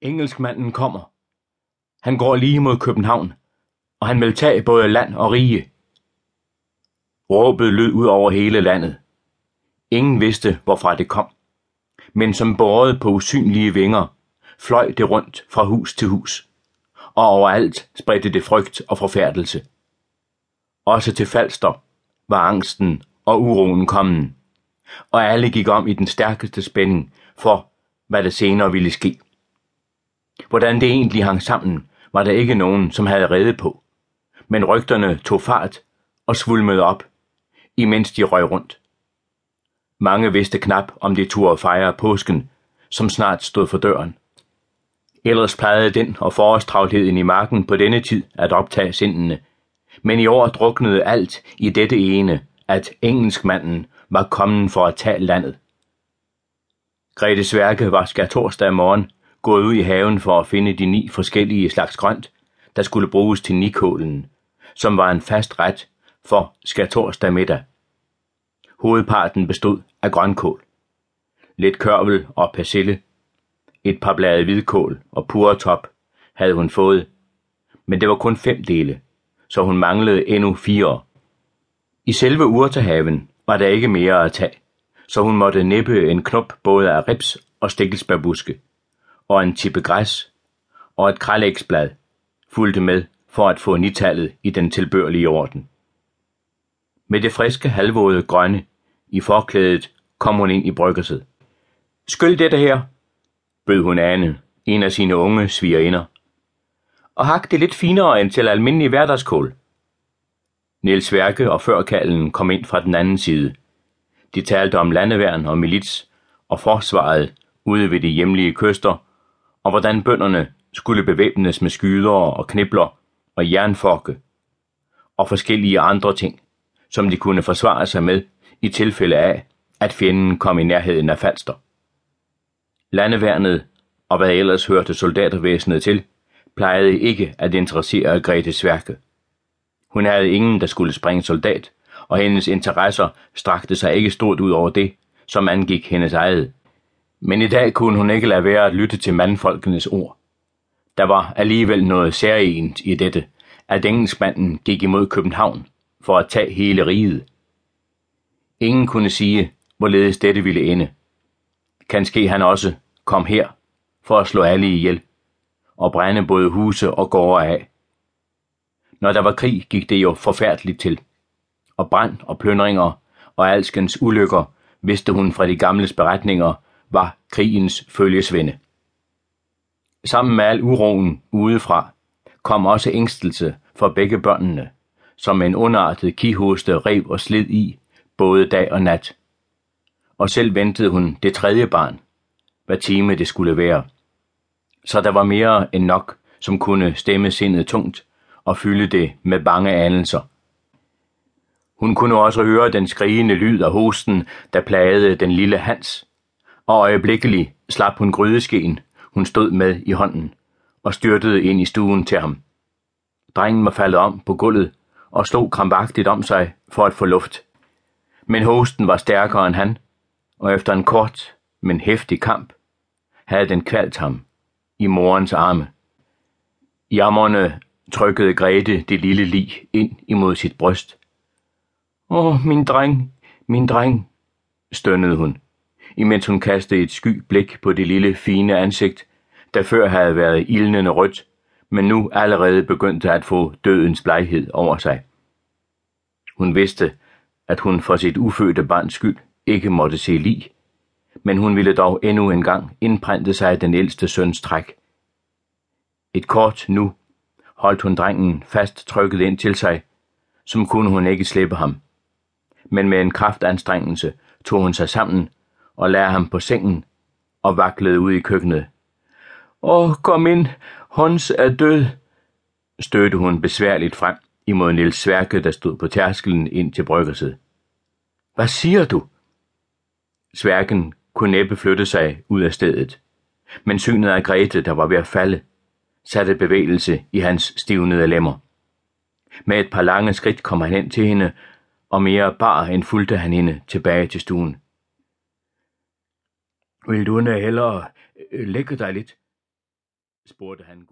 Engelskmanden kommer. Han går lige mod København, og han vil tage både land og rige. Råbet lød ud over hele landet. Ingen vidste, hvorfra det kom. Men som båret på usynlige vinger, fløj det rundt fra hus til hus. Og overalt spredte det frygt og forfærdelse. Også til Falster var angsten og uroen kommen, og alle gik om i den stærkeste spænding for, hvad der senere ville ske. Hvordan det egentlig hang sammen, var der ikke nogen, som havde reddet på. Men rygterne tog fart og svulmede op, imens de røg rundt. Mange vidste knap, om de turde fejre påsken, som snart stod for døren. Ellers plejede den og forårstravlheden i marken på denne tid at optage sindene, men i år druknede alt i dette ene, at engelskmanden var kommet for at tage landet. Grete Sværke var skatorsdag morgen gået ud i haven for at finde de ni forskellige slags grønt, der skulle bruges til nikålen, som var en fast ret for skærtorsdag middag. Hovedparten bestod af grønkål, lidt kørvel og persille, et par blade hvidkål og puretop havde hun fået, men det var kun fem dele, så hun manglede endnu fire. I selve urtehaven var der ikke mere at tage, så hun måtte nippe en knop både af rips og stikkelsbærbuske og en tippe græs og et kralægsblad fulgte med for at få nitallet i den tilbørlige orden. Med det friske halvvåde grønne i forklædet kom hun ind i bryggerset. Skyld dette her, bød hun Ane, en af sine unge svigerinder. Og hak det lidt finere end til almindelig hverdagskål. Niels Værke og førkallen kom ind fra den anden side. De talte om landeværn og milits og forsvaret ude ved de hjemlige kyster og hvordan bønderne skulle bevæbnes med skyder og knibler og jernforke og forskellige andre ting, som de kunne forsvare sig med i tilfælde af, at fjenden kom i nærheden af Falster. Landeværnet og hvad ellers hørte soldatervæsenet til, plejede ikke at interessere Grete Sværke. Hun havde ingen, der skulle springe soldat, og hendes interesser strakte sig ikke stort ud over det, som angik hendes eget. Men i dag kunne hun ikke lade være at lytte til mandfolkenes ord. Der var alligevel noget særligt i dette, at engelskmanden gik imod København for at tage hele riget. Ingen kunne sige, hvorledes dette ville ende. Kanske han også kom her for at slå alle ihjel og brænde både huse og gårde af. Når der var krig, gik det jo forfærdeligt til. Og brand og plyndringer og alskens ulykker vidste hun fra de gamle beretninger var krigens følgesvende. Sammen med al uroen udefra kom også ængstelse for begge børnene, som en underartet kihoste rev og slid i, både dag og nat. Og selv ventede hun det tredje barn, hvad time det skulle være. Så der var mere end nok, som kunne stemme sindet tungt og fylde det med bange anelser. Hun kunne også høre den skrigende lyd af hosten, der plagede den lille Hans, og øjeblikkelig slap hun grydeskeen, hun stod med i hånden, og styrtede ind i stuen til ham. Drengen var faldet om på gulvet og slog krampagtigt om sig for at få luft. Men hosten var stærkere end han, og efter en kort, men hæftig kamp, havde den kvalt ham i morens arme. Jammerne trykkede Grete det lille lig ind imod sit bryst. Åh, min dreng, min dreng, stønnede hun imens hun kastede et sky blik på det lille, fine ansigt, der før havde været ildnende rødt, men nu allerede begyndte at få dødens bleghed over sig. Hun vidste, at hun for sit ufødte barns skyld ikke måtte se lig, men hun ville dog endnu en gang indprinte sig den ældste søns træk. Et kort nu holdt hun drengen fast trykket ind til sig, som kunne hun ikke slippe ham. Men med en kraftanstrengelse tog hun sig sammen og lagde ham på sengen og vaklede ud i køkkenet. Åh, kom ind, Hans er død, stødte hun besværligt frem imod Nils Sværke, der stod på tærskelen ind til bryggerset. Hvad siger du? Sværken kunne næppe flytte sig ud af stedet, men synet af Grete, der var ved at falde, satte bevægelse i hans stivnede lemmer. Med et par lange skridt kom han hen til hende, og mere bar end fulgte han hende tilbage til stuen. Vil du hellere øh, lægge dig lidt? spurgte han